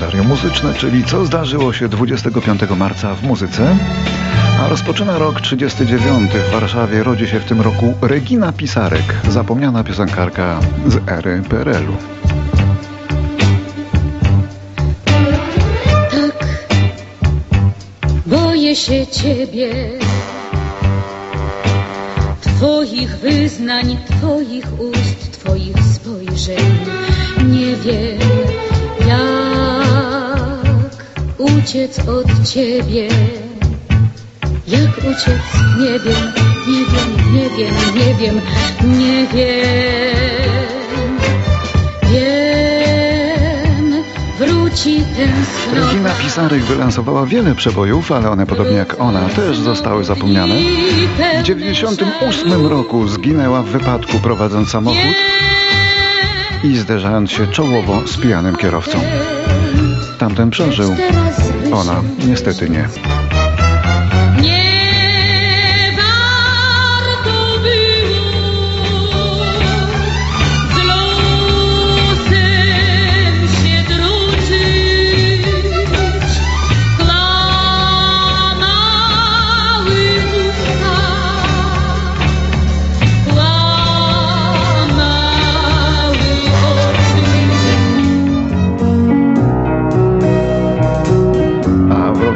kalendarium muzyczne, czyli co zdarzyło się 25 marca w muzyce. A rozpoczyna rok 39. W Warszawie rodzi się w tym roku Regina Pisarek, zapomniana piosenkarka z ery PRL-u. Tak, boję się ciebie, Twoich wyznań, Twoich ust, Twoich spojrzeń. Nie wiem, uciec od ciebie. Jak uciec? Nie wiem, nie wiem, nie wiem, nie wiem, nie wiem. Wiem, wróci tęsknota. Regina Pisarek wylansowała wiele przebojów, ale one podobnie jak ona też zostały zapomniane. W 98 roku zginęła w wypadku prowadząc samochód i zderzając się czołowo z pijanym kierowcą. Tamten przeżył, ona niestety nie.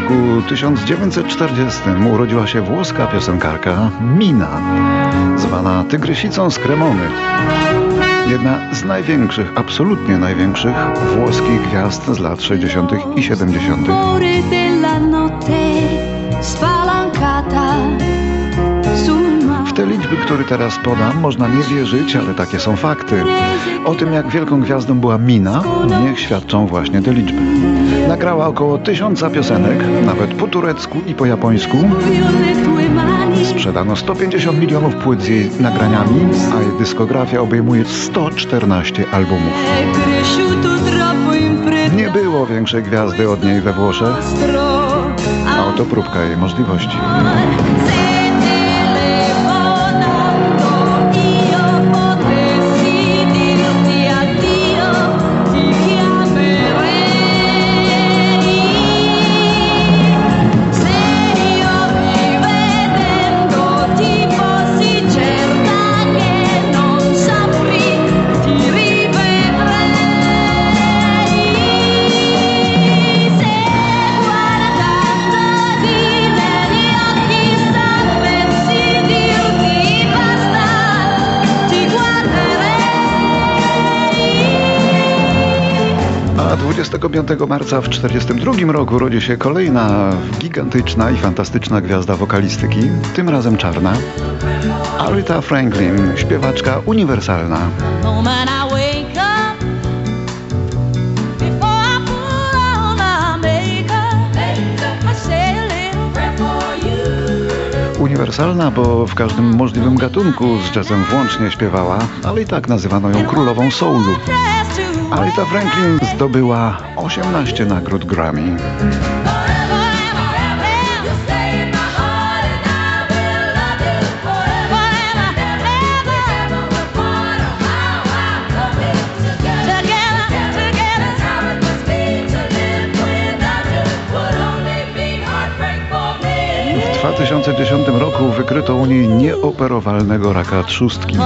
Roku 1940 urodziła się włoska piosenkarka Mina, zwana Tygrysicą z Kremony. Jedna z największych, absolutnie największych włoskich gwiazd z lat 60. i 70. rumore della notte spalancata sul mare. W te liczby, które teraz podam, można nie wierzyć, ale takie są fakty. O tym, jak wielką gwiazdą była Mina, niech świadczą właśnie te liczby. Nagrała około tysiąca piosenek, nawet po turecku i po japońsku. Sprzedano 150 milionów płyt z jej nagraniami, a jej dyskografia obejmuje 114 albumów. Nie było większej gwiazdy od niej we Włoszech, a oto próbka jej możliwości. 25 marca w 1942 roku rodzi się kolejna gigantyczna i fantastyczna gwiazda wokalistyki, tym razem czarna. Aretha Franklin, śpiewaczka uniwersalna. you. Uniwersalna, bo w każdym możliwym gatunku z jazzem włącznie śpiewała, ale i tak nazywano ją królową soulu. Aretha Franklin zdobyła 18 nagród Grammy. W 2010 roku wykryto u niej nieoperowalnego raka trzustki.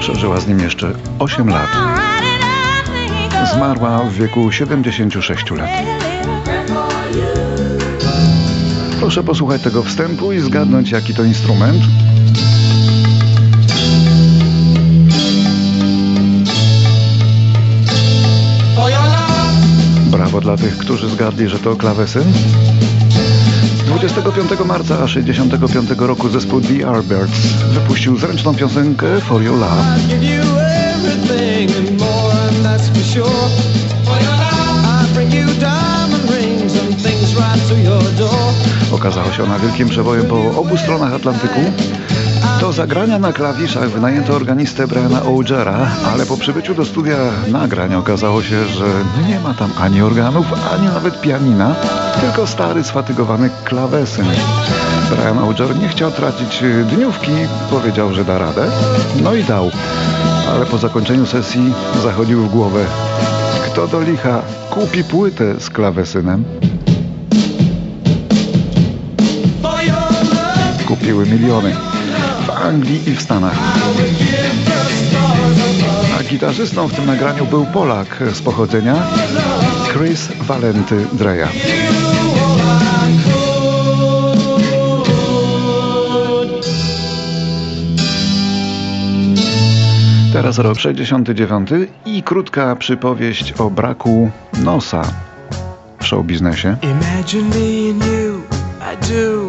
Przeżyła z nim jeszcze 8 lat. Zmarła w wieku 76 lat. Proszę posłuchać tego wstępu i zgadnąć, jaki to instrument. Brawo dla tych, którzy zgadli, że to klawesyn. 25 marca 65 roku zespół The Yardbirds wypuścił zręczną piosenkę For Your Love. Door. Okazała się ona wielkim przebojem po obu stronach Atlantyku. Do zagrania na klawiszach wynajęto organistę Briana Ogera, ale po przybyciu do studia nagrań okazało się, że nie ma tam ani organów, ani nawet pianina, tylko stary, sfatygowany klawesyn. Brian Auger nie chciał tracić dniówki, powiedział, że da radę. No i dał. Ale po zakończeniu sesji zachodził w głowę Kto do licha kupi płytę z klawesynem? Kupiły miliony w Anglii i w Stanach. A gitarzystą w tym nagraniu był Polak z pochodzenia Chris Valenty Dreja. Teraz rok 69 i krótka przypowieść o braku nosa w showbiznesie. Imagine me and you, I do.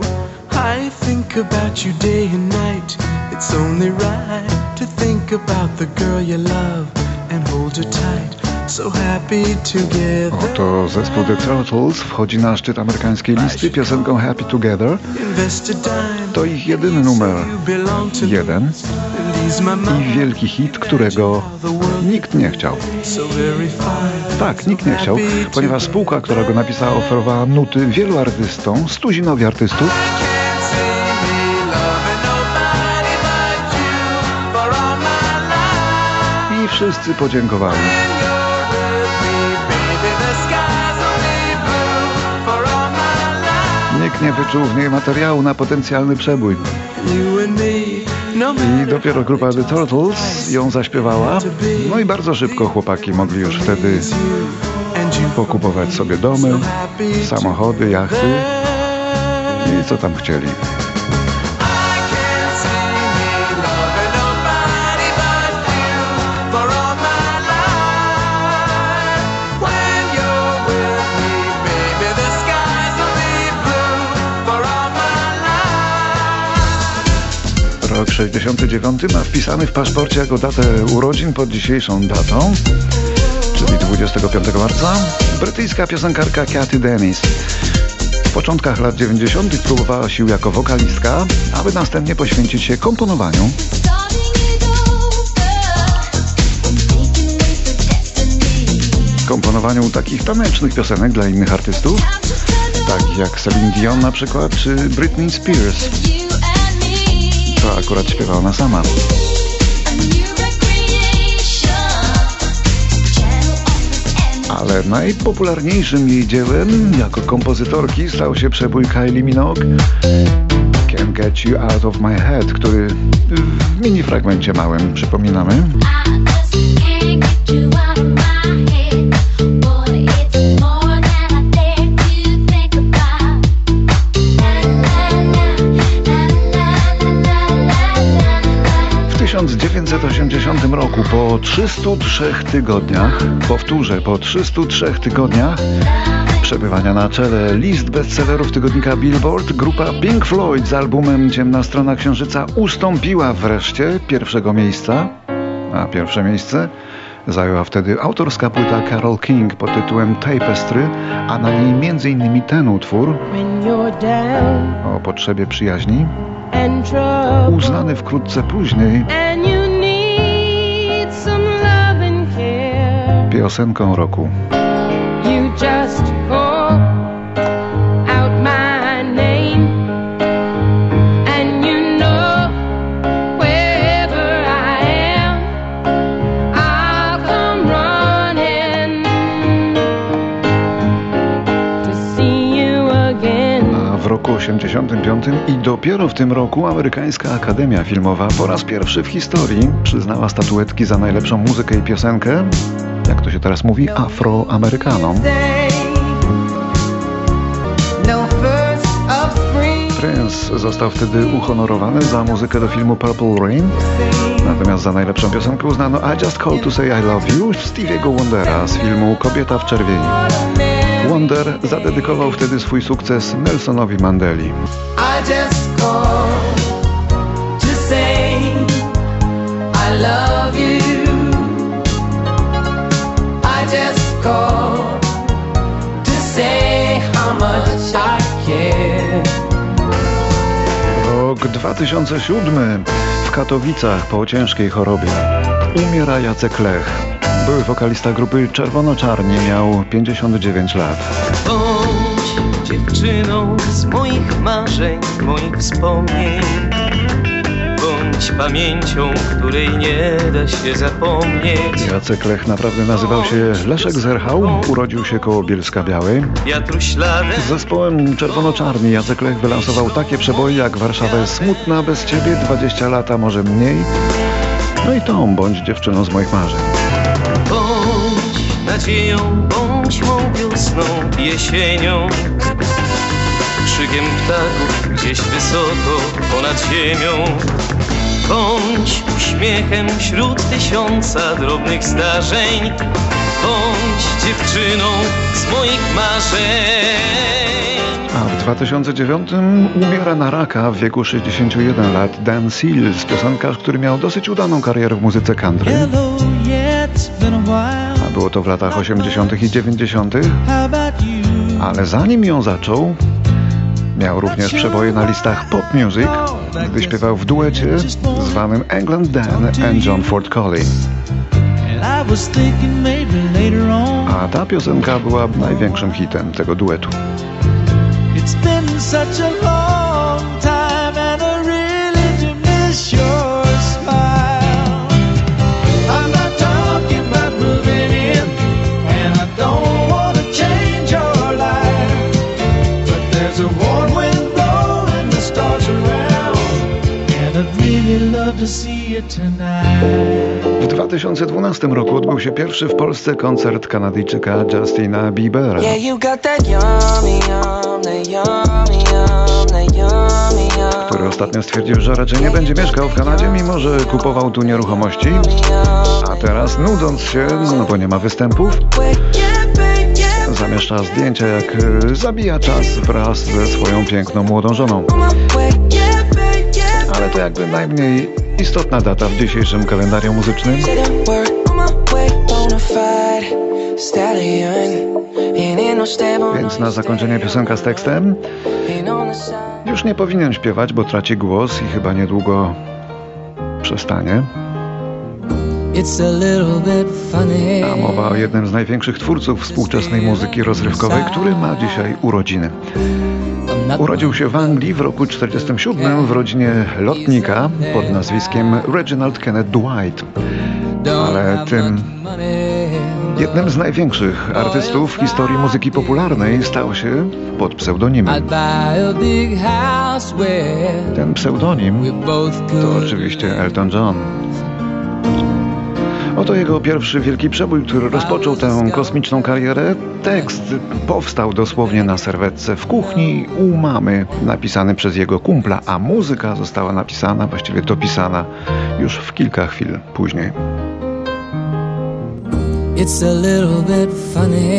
I think about you day and night. It's only right to think about the girl you love and hold her tight. Oto zespół The Turtles wchodzi na szczyt amerykańskiej listy piosenką Happy Together. To ich jedyny numer jeden I wielki hit, którego nikt nie chciał. Tak, nikt nie chciał, ponieważ spółka, która go napisała, oferowała nuty wielu artystom, stuzinowi artystów, i wszyscy podziękowali. Nikt nie wyczuł w niej materiału na potencjalny przebój. I dopiero grupa The Turtles ją zaśpiewała. No i bardzo szybko chłopaki mogli już wtedy pokupować sobie domy, samochody, jachty i co tam chcieli. 69 ma wpisany w paszporcie jako datę urodzin pod dzisiejszą datą, czyli 25 marca, brytyjska piosenkarka Cathy Dennis. W początkach lat 90. próbowała sił jako wokalistka, aby następnie poświęcić się komponowaniu. Komponowaniu takich tanecznych piosenek dla innych artystów, takich jak Celine Dion na przykład, czy Britney Spears. To akurat śpiewa ona sama. Ale najpopularniejszym jej dziełem jako kompozytorki stał się przebój Kylie Minogue Can't Get You Out of My Head, który w mini fragmencie małym przypominamy. 1980 roku po 303 tygodniach, powtórzę, po 303 tygodniach przebywania na czele list bestsellerów tygodnika Billboard, grupa Pink Floyd z albumem Ciemna Strona Księżyca ustąpiła wreszcie pierwszego miejsca, a pierwsze miejsce zajęła wtedy autorska płyta Carol King pod tytułem Tapestry, a na niej m.in. ten utwór o potrzebie przyjaźni, uznany wkrótce później piosenką roku. 1985 i dopiero w tym roku Amerykańska Akademia Filmowa po raz pierwszy w historii przyznała statuetki za najlepszą muzykę i piosenkę, jak to się teraz mówi, afroamerykanom. Prince został wtedy uhonorowany za muzykę do filmu Purple Rain. Natomiast za najlepszą piosenkę uznano I Just Call to Say I Love You Stevie'ego Wondera z filmu Kobieta w czerwieni. Wonder zadedykował wtedy swój sukces Nelsonowi Mandeli. Rok 2007 w Katowicach po ciężkiej chorobie. Umiera Jacek Lech. Były wokalista grupy Czerwono-Czarni, miał 59 lat. Bądź dziewczyną z moich marzeń, moich wspomnień. Bądź pamięcią, której nie da się zapomnieć. Jacek Lech naprawdę nazywał się Leszek Zerchał, urodził się koło Bielska Białej. Z zespołem Czerwono-Czarni Jacek Lech wylansował takie przeboje jak Warszawa jest smutna bez ciebie, 20 lata może mniej. No i tą bądź dziewczyną z moich marzeń. Bądź nadzieją, bądź mą wiosną, jesienią. Krzykiem ptaków gdzieś wysoko ponad ziemią. Bądź uśmiechem wśród tysiąca drobnych zdarzeń. Bądź dziewczyną z moich marzeń. A w 2009 umiera na raka w wieku 61 lat Dan Seals, piosenkarz, który miał dosyć udaną karierę w muzyce country. Hello, yeah, było to w latach 80. i 90., How about you? ale zanim ją zaczął, miał również przeboje na listach pop music, gdy śpiewał w duecie zwanym England Dan and John Ford Colley. A ta piosenka była największym hitem tego duetu. It's been such a long time, W 2012 roku odbył się pierwszy w Polsce koncert Kanadyjczyka Justina Biebera. Który ostatnio stwierdził, że raczej nie będzie mieszkał w Kanadzie, mimo że kupował tu nieruchomości. A teraz, nudząc się, no bo nie ma występów, zamieszcza zdjęcia, jak y, zabija czas wraz ze swoją piękną młodą żoną. Ale to jakby najmniej istotna data w dzisiejszym kalendarium muzycznym. No Więc na zakończenie piosenka z tekstem już nie powinien śpiewać, bo traci głos i chyba niedługo przestanie. It's a little bit funny. A mowa o jednym z największych twórców współczesnej muzyki rozrywkowej, który ma dzisiaj urodziny. Urodził się w Anglii w roku 47 w rodzinie lotnika pod nazwiskiem Reginald Kenneth Dwight. ale tym. Jednym z największych artystów w historii muzyki popularnej stał się pod pseudonimem. Ten pseudonim to oczywiście Elton John. Oto jego pierwszy wielki przebój, który rozpoczął tę kosmiczną karierę. Tekst powstał dosłownie na serwetce w kuchni u mamy, napisany przez jego kumpla, a muzyka została napisana, właściwie dopisana już w kilka chwil później.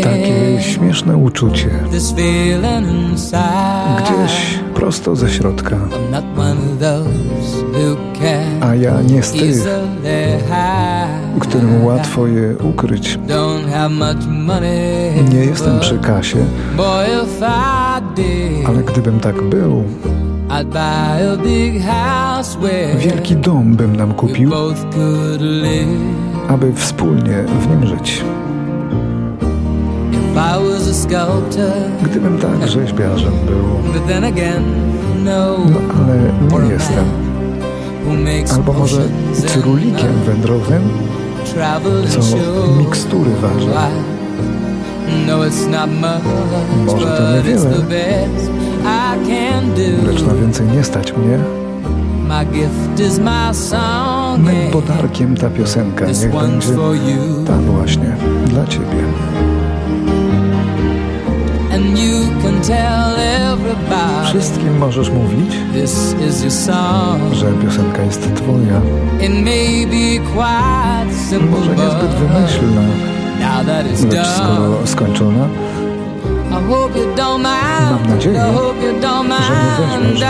Takie śmieszne uczucie, This feeling inside. gdzieś prosto ze środka, I'm not one of those who can a ja nie z tych, którym łatwo je ukryć. Don't have much money. Nie jestem przy kasie, Boy, if I did, ale gdybym tak był, I'd buy a big house where wielki dom bym nam we kupił, both could live. Aby wspólnie w nim żyć. Gdybym tak rzeźbiarzem był, no. no ale nie jestem. Albo może cyrulikiem wędrownym, co mikstury waży. No, Może to niewiele. Lecz na więcej nie stać mnie. Mym podarkiem ta piosenka niech będzie ta właśnie, dla ciebie. Wszystkim możesz mówić, że piosenka jest twoja. Może niezbyt wymyślna, lecz skoro skończona. Mam nadzieję, że nie weźmiesz-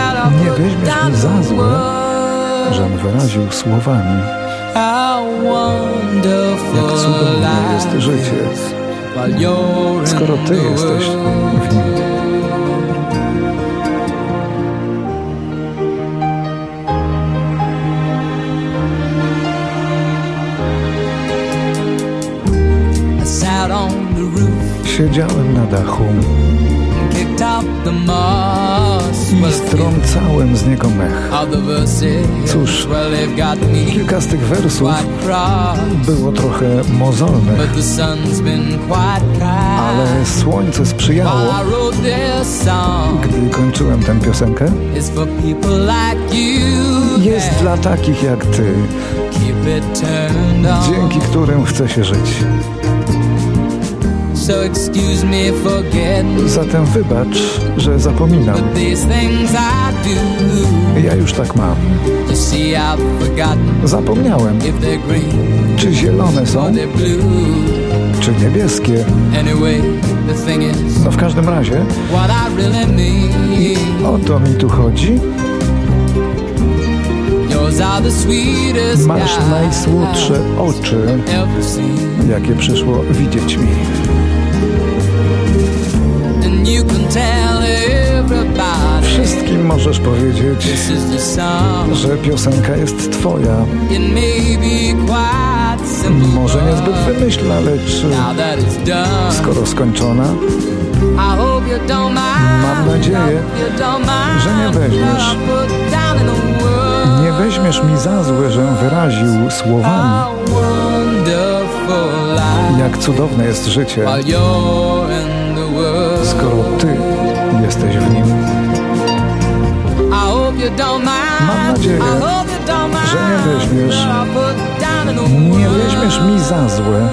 nie weźmiesz mi za złe. Żem wyraził słowami, jak cudowne jest życie, skoro ty jesteś w nim. Siedziałem na dachu, i strącałem z niego mech. Cóż, kilka z tych wersów było trochę mozolnych, ale słońce sprzyjało, gdy kończyłem tę piosenkę. Jest dla takich jak ty, dzięki którym chce się żyć. Zatem wybacz, że zapominam. But these things I do. Ja już tak mam. Zapomniałem, if they're green czy zielone są, czy niebieskie. Anyway, the thing is, No w każdym razie, what I really mean. o to mi tu chodzi. Masz najsłodsze oczy, jakie przyszło widzieć mi. Wszystkim możesz powiedzieć, że piosenka jest twoja. Może niezbyt wymyślna, lecz skoro skończona. Mam nadzieję, że nie weźmiesz. nie weźmiesz mi za złe, że wyraził słowami, jak cudowne jest życie, skoro ty jesteś w nim. Mam nadzieję, że nie weźmiesz- Nie weźmiesz mi za złe,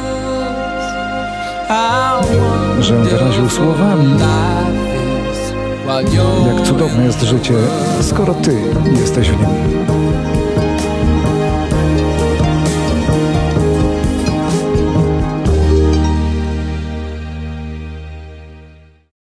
że wyraził słowami, jak cudowne jest życie, skoro ty jesteś w nim.